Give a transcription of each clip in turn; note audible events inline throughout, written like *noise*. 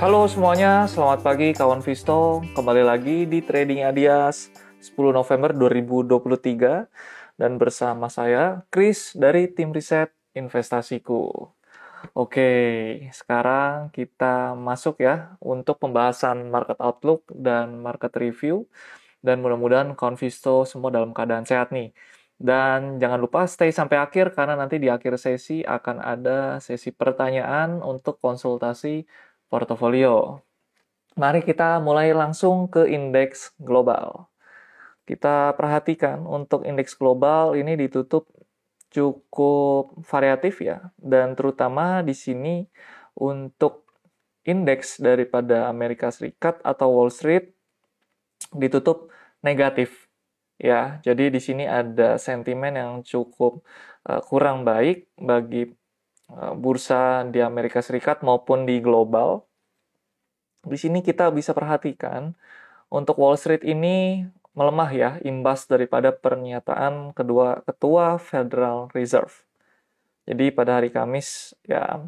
Halo semuanya, selamat pagi kawan Visto. Kembali lagi di Trading Adias 10 November 2023 dan bersama saya Chris dari tim riset investasiku. Oke, sekarang kita masuk ya untuk pembahasan market outlook dan market review dan mudah-mudahan kawan Visto semua dalam keadaan sehat nih. Dan jangan lupa stay sampai akhir karena nanti di akhir sesi akan ada sesi pertanyaan untuk konsultasi portofolio. Mari kita mulai langsung ke indeks global. Kita perhatikan untuk indeks global ini ditutup cukup variatif ya dan terutama di sini untuk indeks daripada Amerika Serikat atau Wall Street ditutup negatif ya. Jadi di sini ada sentimen yang cukup uh, kurang baik bagi Eh, bursa di Amerika Serikat maupun di global. Di sini kita bisa perhatikan untuk Wall Street ini melemah ya imbas daripada pernyataan kedua ketua Federal Reserve. Jadi pada hari Kamis ya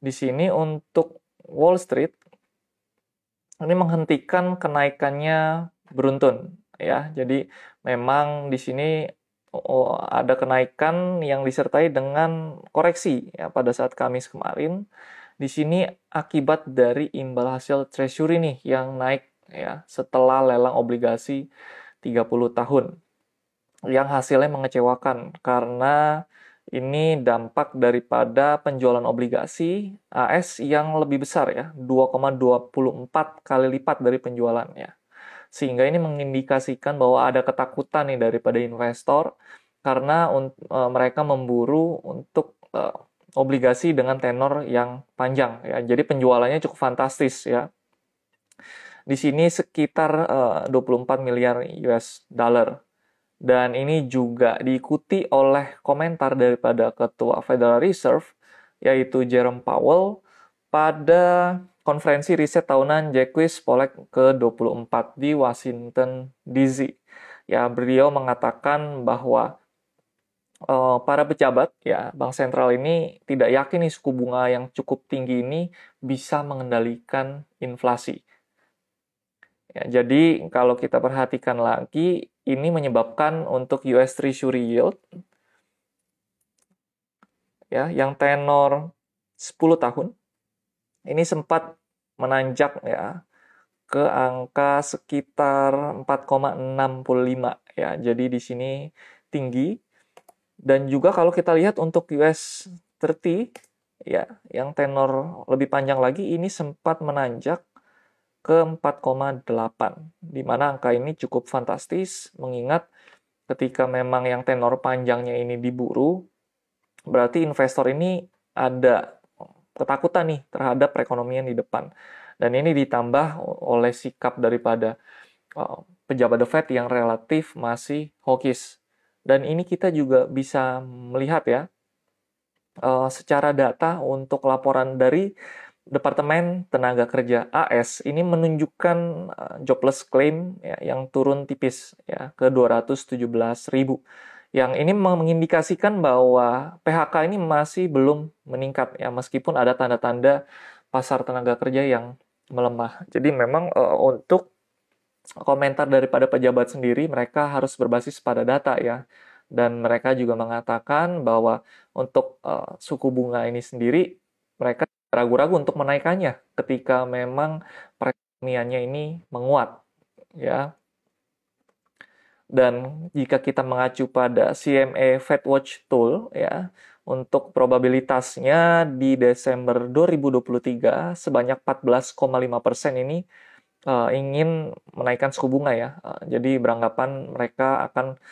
di sini untuk Wall Street ini menghentikan kenaikannya beruntun ya. Jadi memang di sini oh, ada kenaikan yang disertai dengan koreksi ya pada saat Kamis kemarin. Di sini akibat dari imbal hasil treasury nih yang naik ya setelah lelang obligasi 30 tahun. Yang hasilnya mengecewakan karena ini dampak daripada penjualan obligasi AS yang lebih besar ya, 2,24 kali lipat dari penjualannya. Sehingga ini mengindikasikan bahwa ada ketakutan nih daripada investor karena uh, mereka memburu untuk uh, obligasi dengan tenor yang panjang ya. Jadi penjualannya cukup fantastis ya. Di sini sekitar uh, 24 miliar US dollar. Dan ini juga diikuti oleh komentar daripada Ketua Federal Reserve yaitu Jerome Powell pada konferensi riset tahunan Jacques Polek ke-24 di Washington DC. Ya, beliau mengatakan bahwa uh, para pejabat ya bank sentral ini tidak yakin nih suku bunga yang cukup tinggi ini bisa mengendalikan inflasi. Ya, jadi kalau kita perhatikan lagi ini menyebabkan untuk US Treasury yield ya yang tenor 10 tahun ini sempat menanjak ya ke angka sekitar 4,65 ya. Jadi di sini tinggi dan juga kalau kita lihat untuk US 30 ya yang tenor lebih panjang lagi ini sempat menanjak ke 4,8 di mana angka ini cukup fantastis mengingat ketika memang yang tenor panjangnya ini diburu berarti investor ini ada ketakutan nih terhadap perekonomian di depan. Dan ini ditambah oleh sikap daripada uh, pejabat The Fed yang relatif masih hawkish. Dan ini kita juga bisa melihat ya, uh, secara data untuk laporan dari Departemen Tenaga Kerja AS ini menunjukkan uh, jobless claim ya, yang turun tipis ya ke 217 ribu yang ini mengindikasikan bahwa PHK ini masih belum meningkat ya meskipun ada tanda-tanda pasar tenaga kerja yang melemah. Jadi memang uh, untuk komentar daripada pejabat sendiri mereka harus berbasis pada data ya. Dan mereka juga mengatakan bahwa untuk uh, suku bunga ini sendiri mereka ragu-ragu untuk menaikkannya ketika memang perekonomiannya ini menguat ya dan jika kita mengacu pada CME FedWatch Tool ya, untuk probabilitasnya di Desember 2023 sebanyak 14,5% ini uh, ingin menaikkan suku bunga ya. Uh, jadi beranggapan mereka akan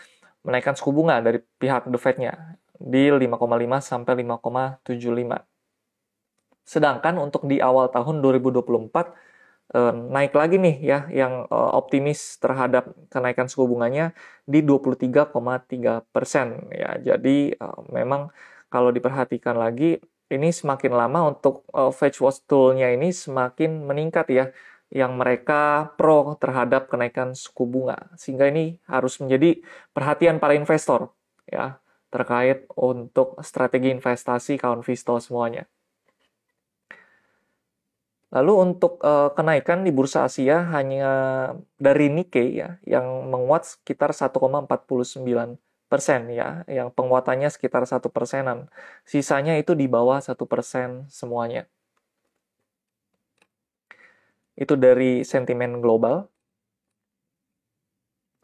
menaikkan suku bunga dari pihak The Fed-nya di 5,5 sampai 5,75. Sedangkan untuk di awal tahun 2024 uh, naik lagi nih ya yang uh, optimis terhadap kenaikan suku bunganya di 23,3 persen ya. Jadi uh, memang kalau diperhatikan lagi ini semakin lama untuk Fetch Watch tool-nya ini semakin meningkat ya yang mereka pro terhadap kenaikan suku bunga sehingga ini harus menjadi perhatian para investor ya terkait untuk strategi investasi kawan Visto semuanya. Lalu untuk uh, kenaikan di bursa Asia hanya dari Nikkei ya yang menguat sekitar 1,49 persen ya, yang penguatannya sekitar satu persenan. Sisanya itu di bawah satu persen semuanya. Itu dari sentimen global.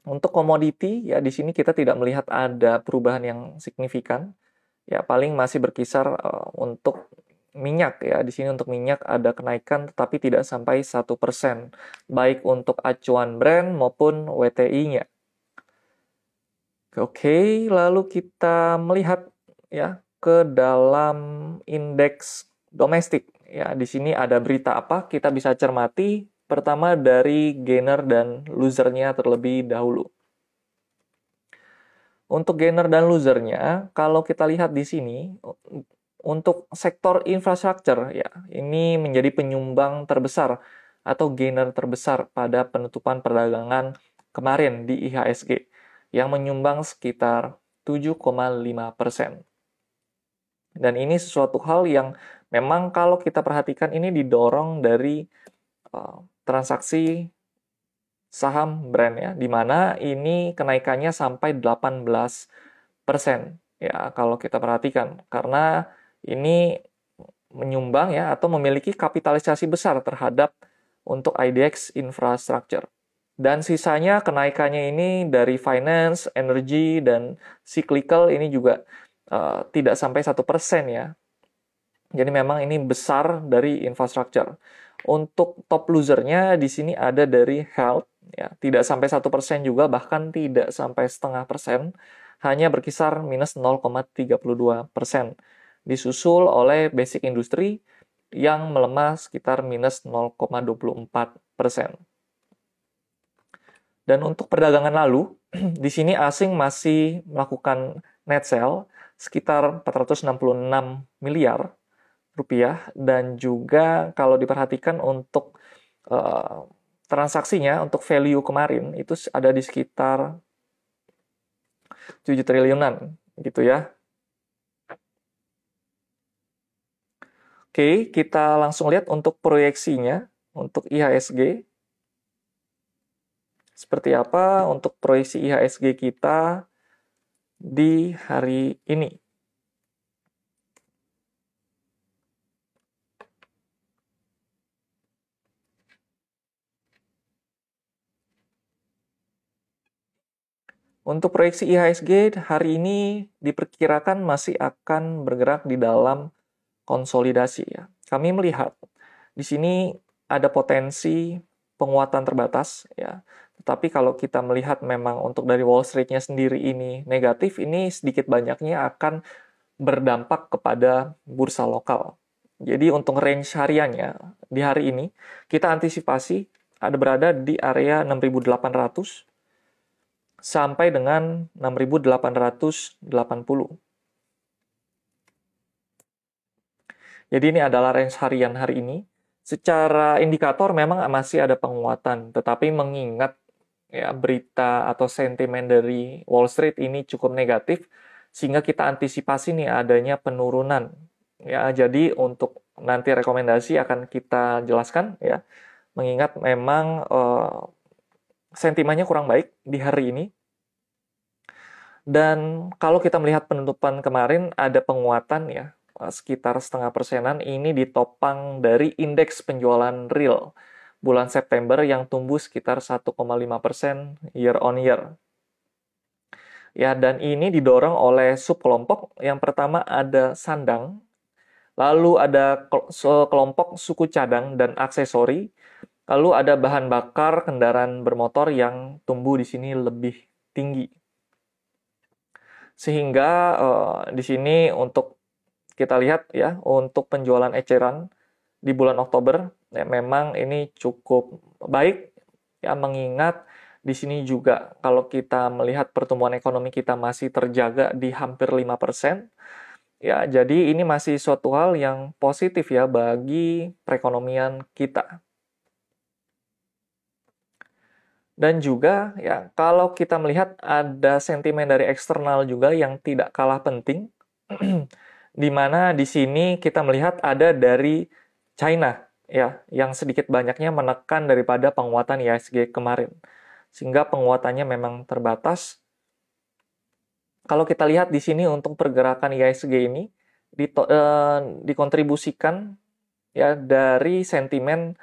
Untuk komoditi ya di sini kita tidak melihat ada perubahan yang signifikan. Ya paling masih berkisar uh, untuk minyak ya di sini untuk minyak ada kenaikan tetapi tidak sampai satu persen baik untuk acuan brand maupun WTI-nya. Oke, lalu kita melihat ya ke dalam indeks domestik. Ya, di sini ada berita apa? Kita bisa cermati pertama dari gainer dan losernya terlebih dahulu. Untuk gainer dan losernya, kalau kita lihat di sini, untuk sektor infrastruktur ya ini menjadi penyumbang terbesar atau gainer terbesar pada penutupan perdagangan kemarin di IHSG yang menyumbang sekitar 7,5 persen. Dan ini sesuatu hal yang memang kalau kita perhatikan ini didorong dari uh, transaksi saham brand ya, di mana ini kenaikannya sampai 18 persen ya kalau kita perhatikan karena ini menyumbang ya atau memiliki kapitalisasi besar terhadap untuk IDX infrastructure. Dan sisanya kenaikannya ini dari finance, energy, dan cyclical ini juga uh, tidak sampai satu persen ya. Jadi memang ini besar dari infrastructure. Untuk top losernya di sini ada dari health, ya tidak sampai satu persen juga, bahkan tidak sampai setengah persen, hanya berkisar minus 0,32 persen disusul oleh basic industry yang melemah sekitar minus 0,24 persen. Dan untuk perdagangan lalu, *clears throat* di sini asing masih melakukan net sell sekitar 466 miliar rupiah dan juga kalau diperhatikan untuk uh, transaksinya untuk value kemarin itu ada di sekitar 7 triliunan gitu ya. Oke, kita langsung lihat untuk proyeksinya untuk IHSG. Seperti apa untuk proyeksi IHSG kita di hari ini. Untuk proyeksi IHSG hari ini diperkirakan masih akan bergerak di dalam konsolidasi ya. Kami melihat di sini ada potensi penguatan terbatas ya. Tetapi kalau kita melihat memang untuk dari Wall Street-nya sendiri ini negatif, ini sedikit banyaknya akan berdampak kepada bursa lokal. Jadi untuk range hariannya di hari ini kita antisipasi ada berada di area 6800 sampai dengan 6880. Jadi ini adalah range harian hari ini. Secara indikator memang masih ada penguatan, tetapi mengingat ya berita atau sentimen dari Wall Street ini cukup negatif, sehingga kita antisipasi nih adanya penurunan. Ya, jadi untuk nanti rekomendasi akan kita jelaskan ya, mengingat memang uh, sentimennya kurang baik di hari ini. Dan kalau kita melihat penutupan kemarin ada penguatan ya, sekitar setengah persenan ini ditopang dari indeks penjualan real bulan September yang tumbuh sekitar 1,5 persen year on year. Ya, dan ini didorong oleh subkelompok. Yang pertama ada sandang, lalu ada kelompok suku cadang dan aksesori, lalu ada bahan bakar kendaraan bermotor yang tumbuh di sini lebih tinggi. Sehingga uh, di sini untuk kita lihat ya untuk penjualan eceran di bulan Oktober ya, memang ini cukup baik ya mengingat di sini juga kalau kita melihat pertumbuhan ekonomi kita masih terjaga di hampir 5%. Ya, jadi ini masih suatu hal yang positif ya bagi perekonomian kita. Dan juga ya kalau kita melihat ada sentimen dari eksternal juga yang tidak kalah penting *clears throat* di mana di sini kita melihat ada dari China ya yang sedikit banyaknya menekan daripada penguatan IHSG kemarin. Sehingga penguatannya memang terbatas. Kalau kita lihat di sini untuk pergerakan IHSG ini eh, dikontribusikan ya dari sentimen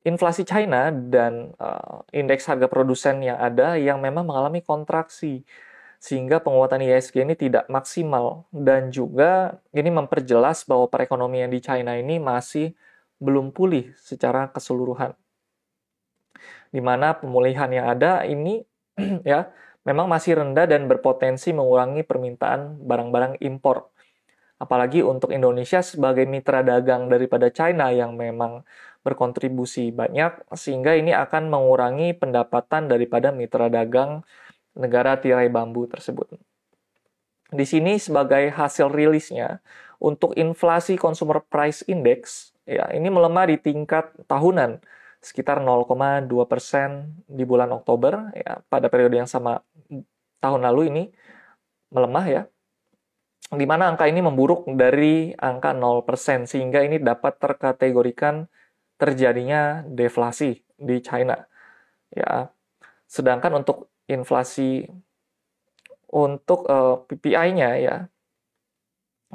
inflasi China dan uh, indeks harga produsen yang ada yang memang mengalami kontraksi sehingga penguatan ISG ini tidak maksimal dan juga ini memperjelas bahwa perekonomian di China ini masih belum pulih secara keseluruhan. Di mana pemulihan yang ada ini *clears throat* ya memang masih rendah dan berpotensi mengurangi permintaan barang-barang impor. Apalagi untuk Indonesia sebagai mitra dagang daripada China yang memang berkontribusi banyak sehingga ini akan mengurangi pendapatan daripada mitra dagang negara tirai bambu tersebut. Di sini sebagai hasil rilisnya untuk inflasi consumer price index ya ini melemah di tingkat tahunan sekitar 0,2 persen di bulan Oktober ya pada periode yang sama tahun lalu ini melemah ya di mana angka ini memburuk dari angka 0% sehingga ini dapat terkategorikan terjadinya deflasi di China. Ya. Sedangkan untuk inflasi untuk uh, eh, PPI-nya ya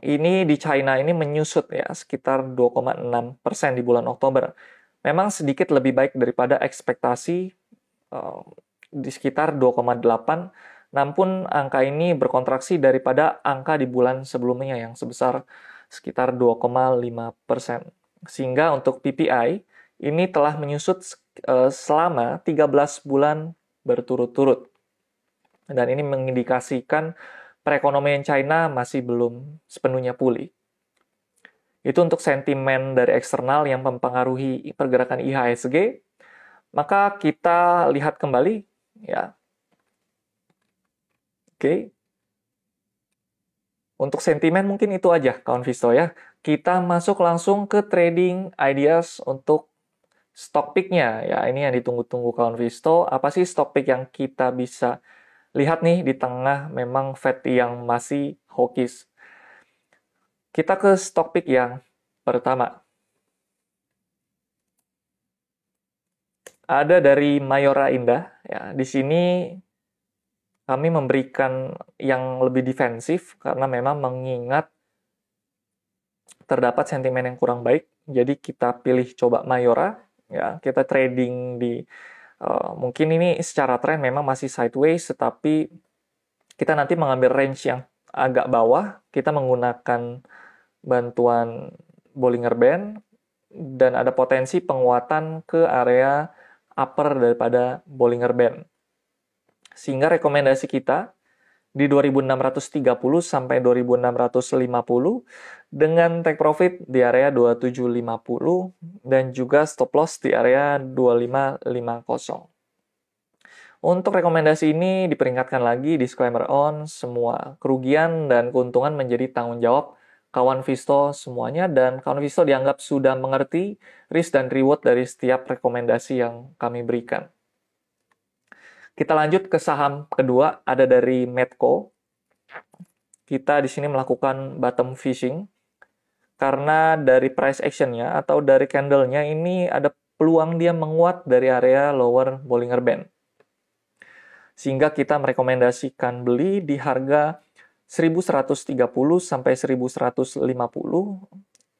ini di China ini menyusut ya sekitar 2,6 persen di bulan Oktober. Memang sedikit lebih baik daripada ekspektasi uh, di sekitar 2,8 namun angka ini berkontraksi daripada angka di bulan sebelumnya yang sebesar sekitar 2,5 persen. Sehingga untuk PPI ini telah menyusut uh, selama 13 bulan berturut-turut. Dan ini mengindikasikan perekonomian China masih belum sepenuhnya pulih. Itu untuk sentimen dari eksternal yang mempengaruhi pergerakan IHSG. Maka kita lihat kembali ya. Oke. Untuk sentimen mungkin itu aja kawan Visto ya kita masuk langsung ke trading ideas untuk stock pick-nya. Ya, ini yang ditunggu-tunggu kawan Visto. Apa sih stock pick yang kita bisa lihat nih di tengah memang Fed yang masih hawkish. Kita ke stock pick yang pertama. Ada dari Mayora Indah. Ya, di sini kami memberikan yang lebih defensif karena memang mengingat terdapat sentimen yang kurang baik. Jadi kita pilih coba Mayora, ya kita trading di uh, mungkin ini secara tren memang masih sideways, tetapi kita nanti mengambil range yang agak bawah, kita menggunakan bantuan Bollinger Band dan ada potensi penguatan ke area upper daripada Bollinger Band. Sehingga rekomendasi kita di 2630 sampai 2650 dengan take profit di area 2750 dan juga stop loss di area 2550. Untuk rekomendasi ini diperingatkan lagi disclaimer on semua kerugian dan keuntungan menjadi tanggung jawab kawan Visto semuanya dan kawan Visto dianggap sudah mengerti risk dan reward dari setiap rekomendasi yang kami berikan. Kita lanjut ke saham kedua, ada dari Medco. Kita di sini melakukan bottom fishing karena dari price actionnya atau dari candlenya ini ada peluang dia menguat dari area lower Bollinger Band. Sehingga kita merekomendasikan beli di harga 1130 sampai 1150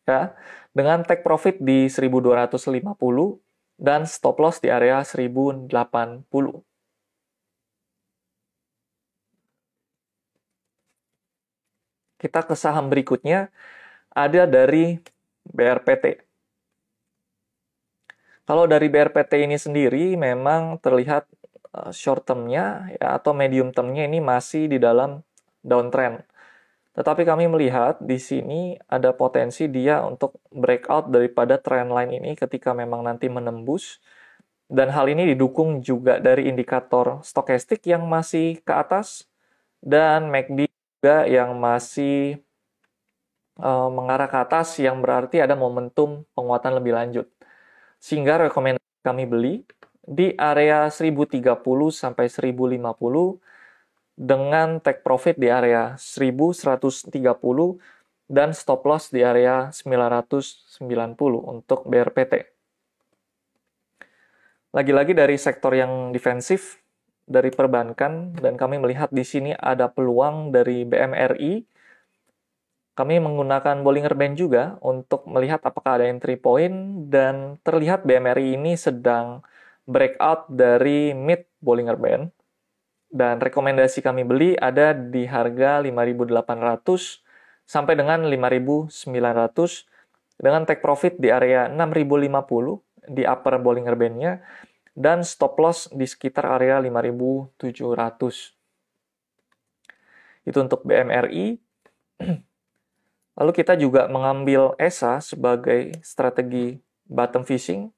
ya dengan take profit di 1250 dan stop loss di area 1080. Kita ke saham berikutnya, ada dari BRPT. Kalau dari BRPT ini sendiri memang terlihat eh, short term-nya ya, atau medium term-nya ini masih di dalam downtrend. Tetapi kami melihat di sini ada potensi dia untuk breakout daripada trend line ini ketika memang nanti menembus. Dan hal ini didukung juga dari indikator stokastik yang masih ke atas dan MACD juga yang masih uh, mengarah ke atas yang berarti ada momentum penguatan lebih lanjut. Sehingga rekomendasi kami beli di area 1030 sampai 1050 dengan take profit di area 1130 dan stop loss di area 990 untuk BRPT. Lagi-lagi dari sektor yang defensif dari perbankan dan kami melihat di sini ada peluang dari BMRI. Kami menggunakan Bollinger Band juga untuk melihat apakah ada entry point dan terlihat BMRI ini sedang breakout dari mid Bollinger Band. Dan rekomendasi kami beli ada di harga 5.800 sampai dengan 5.900 dengan take profit di area 6.050 di upper Bollinger Band-nya dan stop loss di sekitar area 5.700. Itu untuk BMRI. *clears throat* Lalu kita juga mengambil ESA sebagai strategi bottom fishing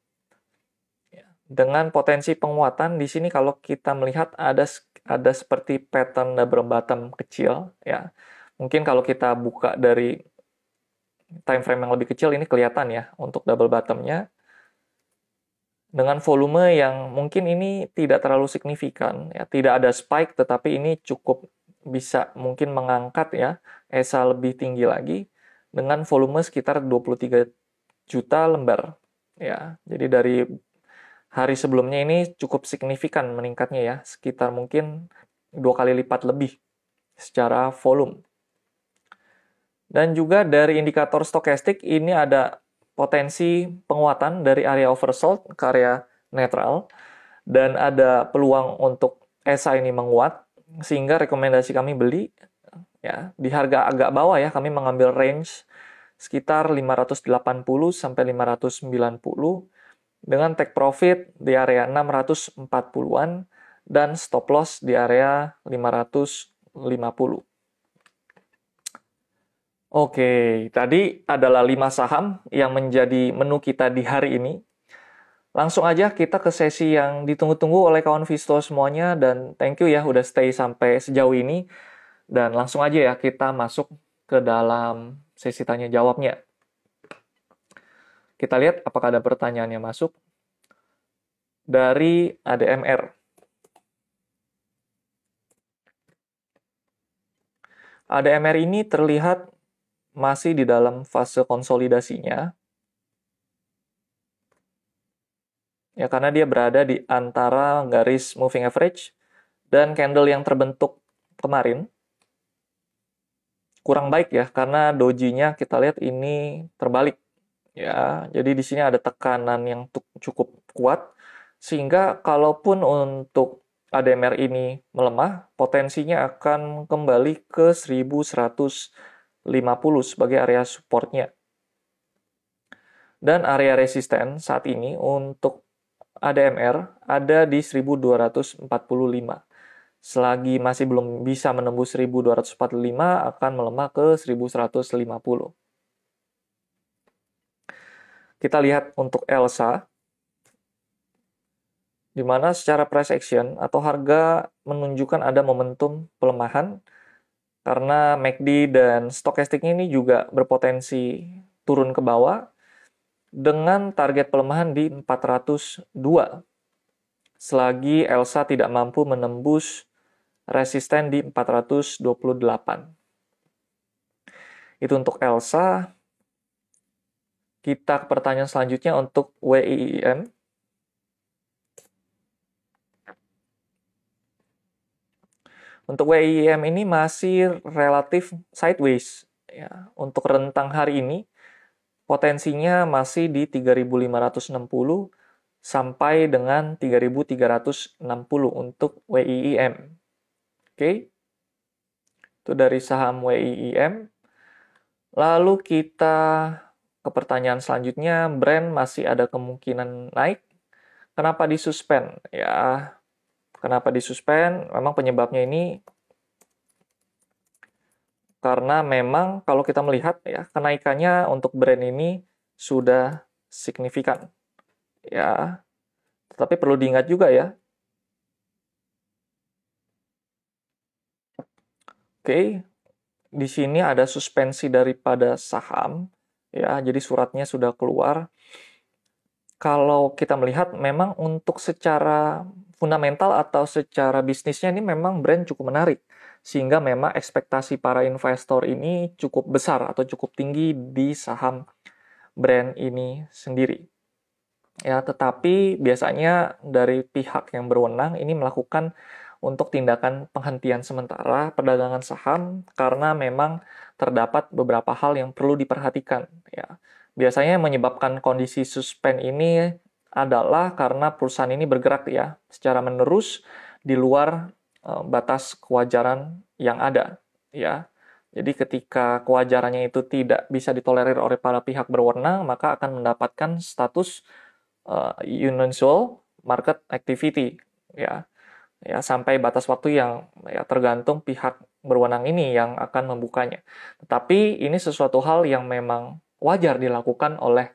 ya, dengan potensi penguatan di sini kalau kita melihat ada ada seperti pattern double bottom kecil ya. Mungkin kalau kita buka dari time frame yang lebih kecil ini kelihatan ya untuk double bottomnya dengan volume yang mungkin ini tidak terlalu signifikan ya. Tidak ada spike tetapi ini cukup bisa mungkin mengangkat ya ESA lebih tinggi lagi dengan volume sekitar 23 juta lembar ya. Jadi dari hari sebelumnya ini cukup signifikan meningkatnya ya sekitar mungkin dua kali lipat lebih secara volume. Dan juga dari indikator stokastik ini ada potensi penguatan dari area oversold ke area netral dan ada peluang untuk ESA ini menguat sehingga rekomendasi kami beli ya di harga agak bawah ya kami mengambil range sekitar 580 sampai 590 dengan take profit di area 640-an dan stop loss di area 550. Oke, tadi adalah 5 saham yang menjadi menu kita di hari ini. Langsung aja kita ke sesi yang ditunggu-tunggu oleh kawan Visto semuanya dan thank you ya udah stay sampai sejauh ini. Dan langsung aja ya kita masuk ke dalam sesi tanya jawabnya. Kita lihat apakah ada pertanyaan yang masuk dari ADMR. ADMR ini terlihat masih di dalam fase konsolidasinya. Ya, karena dia berada di antara garis moving average dan candle yang terbentuk kemarin. Kurang baik ya, karena dojinya kita lihat ini terbalik. Ya, jadi di sini ada tekanan yang cukup kuat sehingga kalaupun untuk ADMR ini melemah, potensinya akan kembali ke 1100 50 sebagai area supportnya. Dan area resisten saat ini untuk ADMR ada di 1245. Selagi masih belum bisa menembus 1245 akan melemah ke 1150. Kita lihat untuk ELSA di mana secara price action atau harga menunjukkan ada momentum pelemahan karena MACD dan stokastik ini juga berpotensi turun ke bawah dengan target pelemahan di 402 selagi Elsa tidak mampu menembus resisten di 428. Itu untuk Elsa. Kita ke pertanyaan selanjutnya untuk WIIM. Untuk WIM ini masih relatif sideways. Ya. Untuk rentang hari ini, potensinya masih di 3.560 sampai dengan 3.360 untuk WIIM. Oke. Itu dari saham WIIM. Lalu kita ke pertanyaan selanjutnya, brand masih ada kemungkinan naik. Kenapa disuspend? Ya, Kenapa disuspend? Memang penyebabnya ini karena memang kalau kita melihat ya kenaikannya untuk brand ini sudah signifikan. Ya. Tetapi perlu diingat juga ya. Oke. Di sini ada suspensi daripada saham ya. Jadi suratnya sudah keluar. kalau kita melihat memang untuk secara fundamental atau secara bisnisnya ini memang brand cukup menarik sehingga memang ekspektasi para investor ini cukup besar atau cukup tinggi di saham brand ini sendiri. Ya, tetapi biasanya dari pihak yang berwenang ini melakukan untuk tindakan penghentian sementara perdagangan saham karena memang terdapat beberapa hal yang perlu diperhatikan ya. Biasanya menyebabkan kondisi suspend ini adalah karena perusahaan ini bergerak ya secara menerus di luar uh, batas kewajaran yang ada ya. Jadi ketika kewajarannya itu tidak bisa ditolerir oleh para pihak berwenang, maka akan mendapatkan status uh, unusual market activity ya. Ya sampai batas waktu yang ya tergantung pihak berwenang ini yang akan membukanya. Tetapi ini sesuatu hal yang memang wajar dilakukan oleh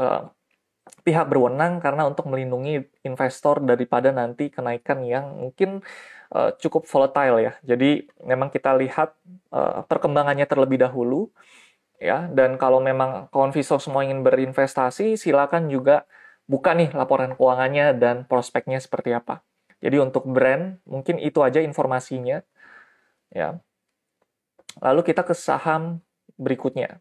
uh, pihak berwenang karena untuk melindungi investor daripada nanti kenaikan yang mungkin uh, cukup volatile ya. Jadi memang kita lihat uh, perkembangannya terlebih dahulu ya dan kalau memang kawan Viso semua ingin berinvestasi silakan juga buka nih laporan keuangannya dan prospeknya seperti apa. Jadi untuk brand mungkin itu aja informasinya ya. Lalu kita ke saham berikutnya.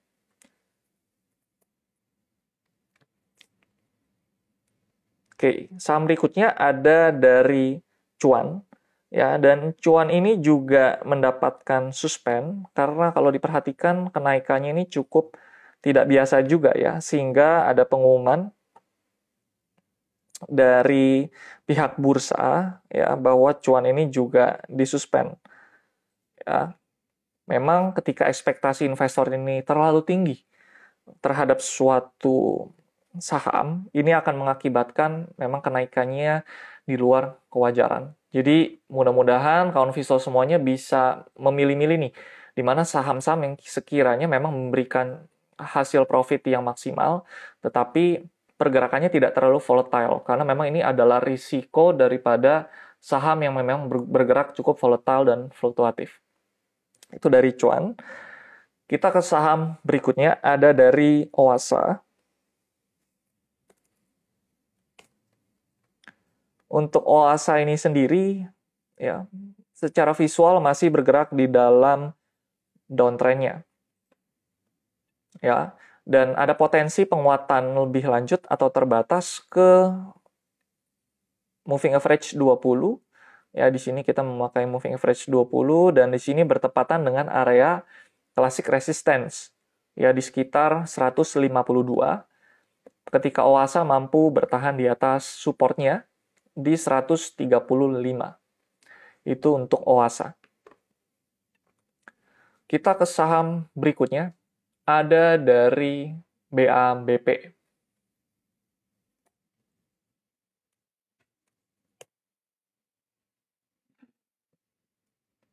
Oke, saham berikutnya ada dari Cuan. Ya, dan Cuan ini juga mendapatkan suspend karena kalau diperhatikan kenaikannya ini cukup tidak biasa juga ya, sehingga ada pengumuman dari pihak bursa ya bahwa Cuan ini juga disuspend. Ya. Memang ketika ekspektasi investor ini terlalu tinggi terhadap suatu saham ini akan mengakibatkan memang kenaikannya di luar kewajaran. Jadi mudah-mudahan kawan Visto semuanya bisa memilih-milih nih di mana saham-saham yang sekiranya memang memberikan hasil profit yang maksimal tetapi pergerakannya tidak terlalu volatile karena memang ini adalah risiko daripada saham yang memang bergerak cukup volatile dan fluktuatif. Itu dari cuan. Kita ke saham berikutnya ada dari Oasa. Untuk Oasa ini sendiri, ya, secara visual masih bergerak di dalam downtrendnya. Ya, dan ada potensi penguatan lebih lanjut atau terbatas ke moving average 20. Ya, di sini kita memakai moving average 20 dan di sini bertepatan dengan area classic resistance ya di sekitar 152 ketika Oasa mampu bertahan di atas supportnya di 135. Itu untuk OASA. Kita ke saham berikutnya. Ada dari BABP.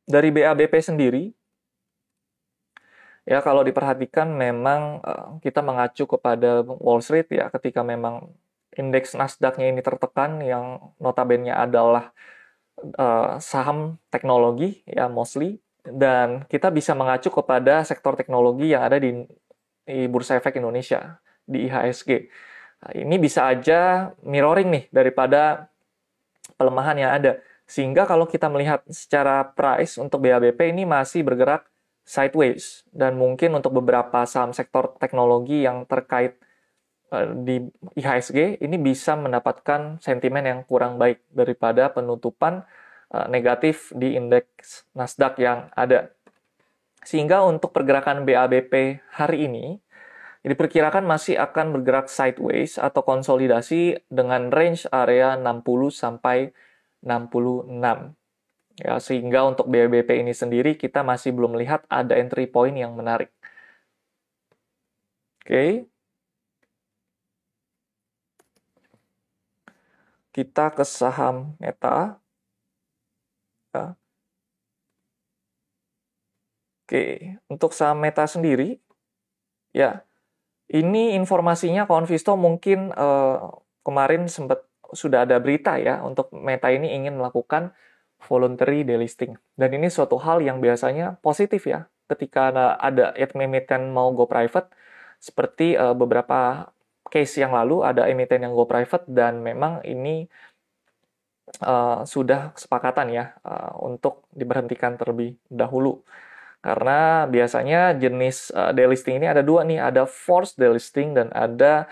Dari BABP sendiri, ya kalau diperhatikan memang uh, kita mengacu kepada Wall Street ya ketika memang indeks Nasdaq-nya ini tertekan yang notabene adalah uh, saham teknologi ya mostly dan kita bisa mengacu kepada sektor teknologi yang ada di, di Bursa Efek Indonesia di IHSG. Nah, ini bisa aja mirroring nih daripada pelemahan yang ada. Sehingga kalau kita melihat secara price untuk BABP ini masih bergerak sideways dan mungkin untuk beberapa saham sektor teknologi yang terkait di IHSG ini bisa mendapatkan sentimen yang kurang baik daripada penutupan eh, negatif di indeks Nasdaq yang ada. Sehingga untuk pergerakan BABP hari ini diperkirakan masih akan bergerak sideways atau konsolidasi dengan range area 60 sampai 66. Ya, sehingga untuk BABP ini sendiri kita masih belum melihat ada entry point yang menarik. Oke, okay. Kita ke saham Meta. Ya. Oke, untuk saham Meta sendiri, ya, ini informasinya kawan mungkin uh, kemarin sempat sudah ada berita ya untuk Meta ini ingin melakukan voluntary delisting. Dan ini suatu hal yang biasanya positif ya ketika ada, ada emiten mau go private seperti uh, beberapa case yang lalu ada emiten yang go private dan memang ini uh, sudah kesepakatan ya uh, untuk diberhentikan terlebih dahulu. Karena biasanya jenis uh, delisting ini ada dua nih, ada forced delisting dan ada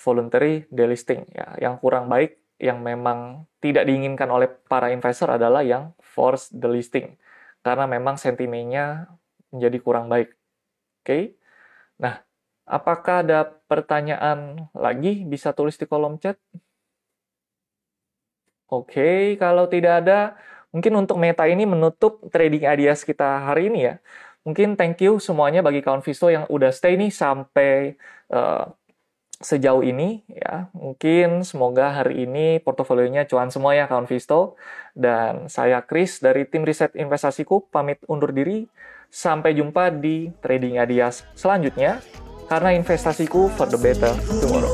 voluntary delisting. Ya, yang kurang baik yang memang tidak diinginkan oleh para investor adalah yang forced delisting. Karena memang sentimennya menjadi kurang baik. Oke. Okay? Nah, apakah ada pertanyaan lagi? Bisa tulis di kolom chat. Oke, kalau tidak ada, mungkin untuk meta ini menutup trading ideas kita hari ini ya. Mungkin thank you semuanya bagi kawan Visto yang udah stay nih sampai uh, sejauh ini ya. Mungkin semoga hari ini portofolionya cuan semua ya kawan Visto. Dan saya Chris dari tim riset investasiku pamit undur diri. Sampai jumpa di trading ideas selanjutnya karena investasiku for the better tomorrow.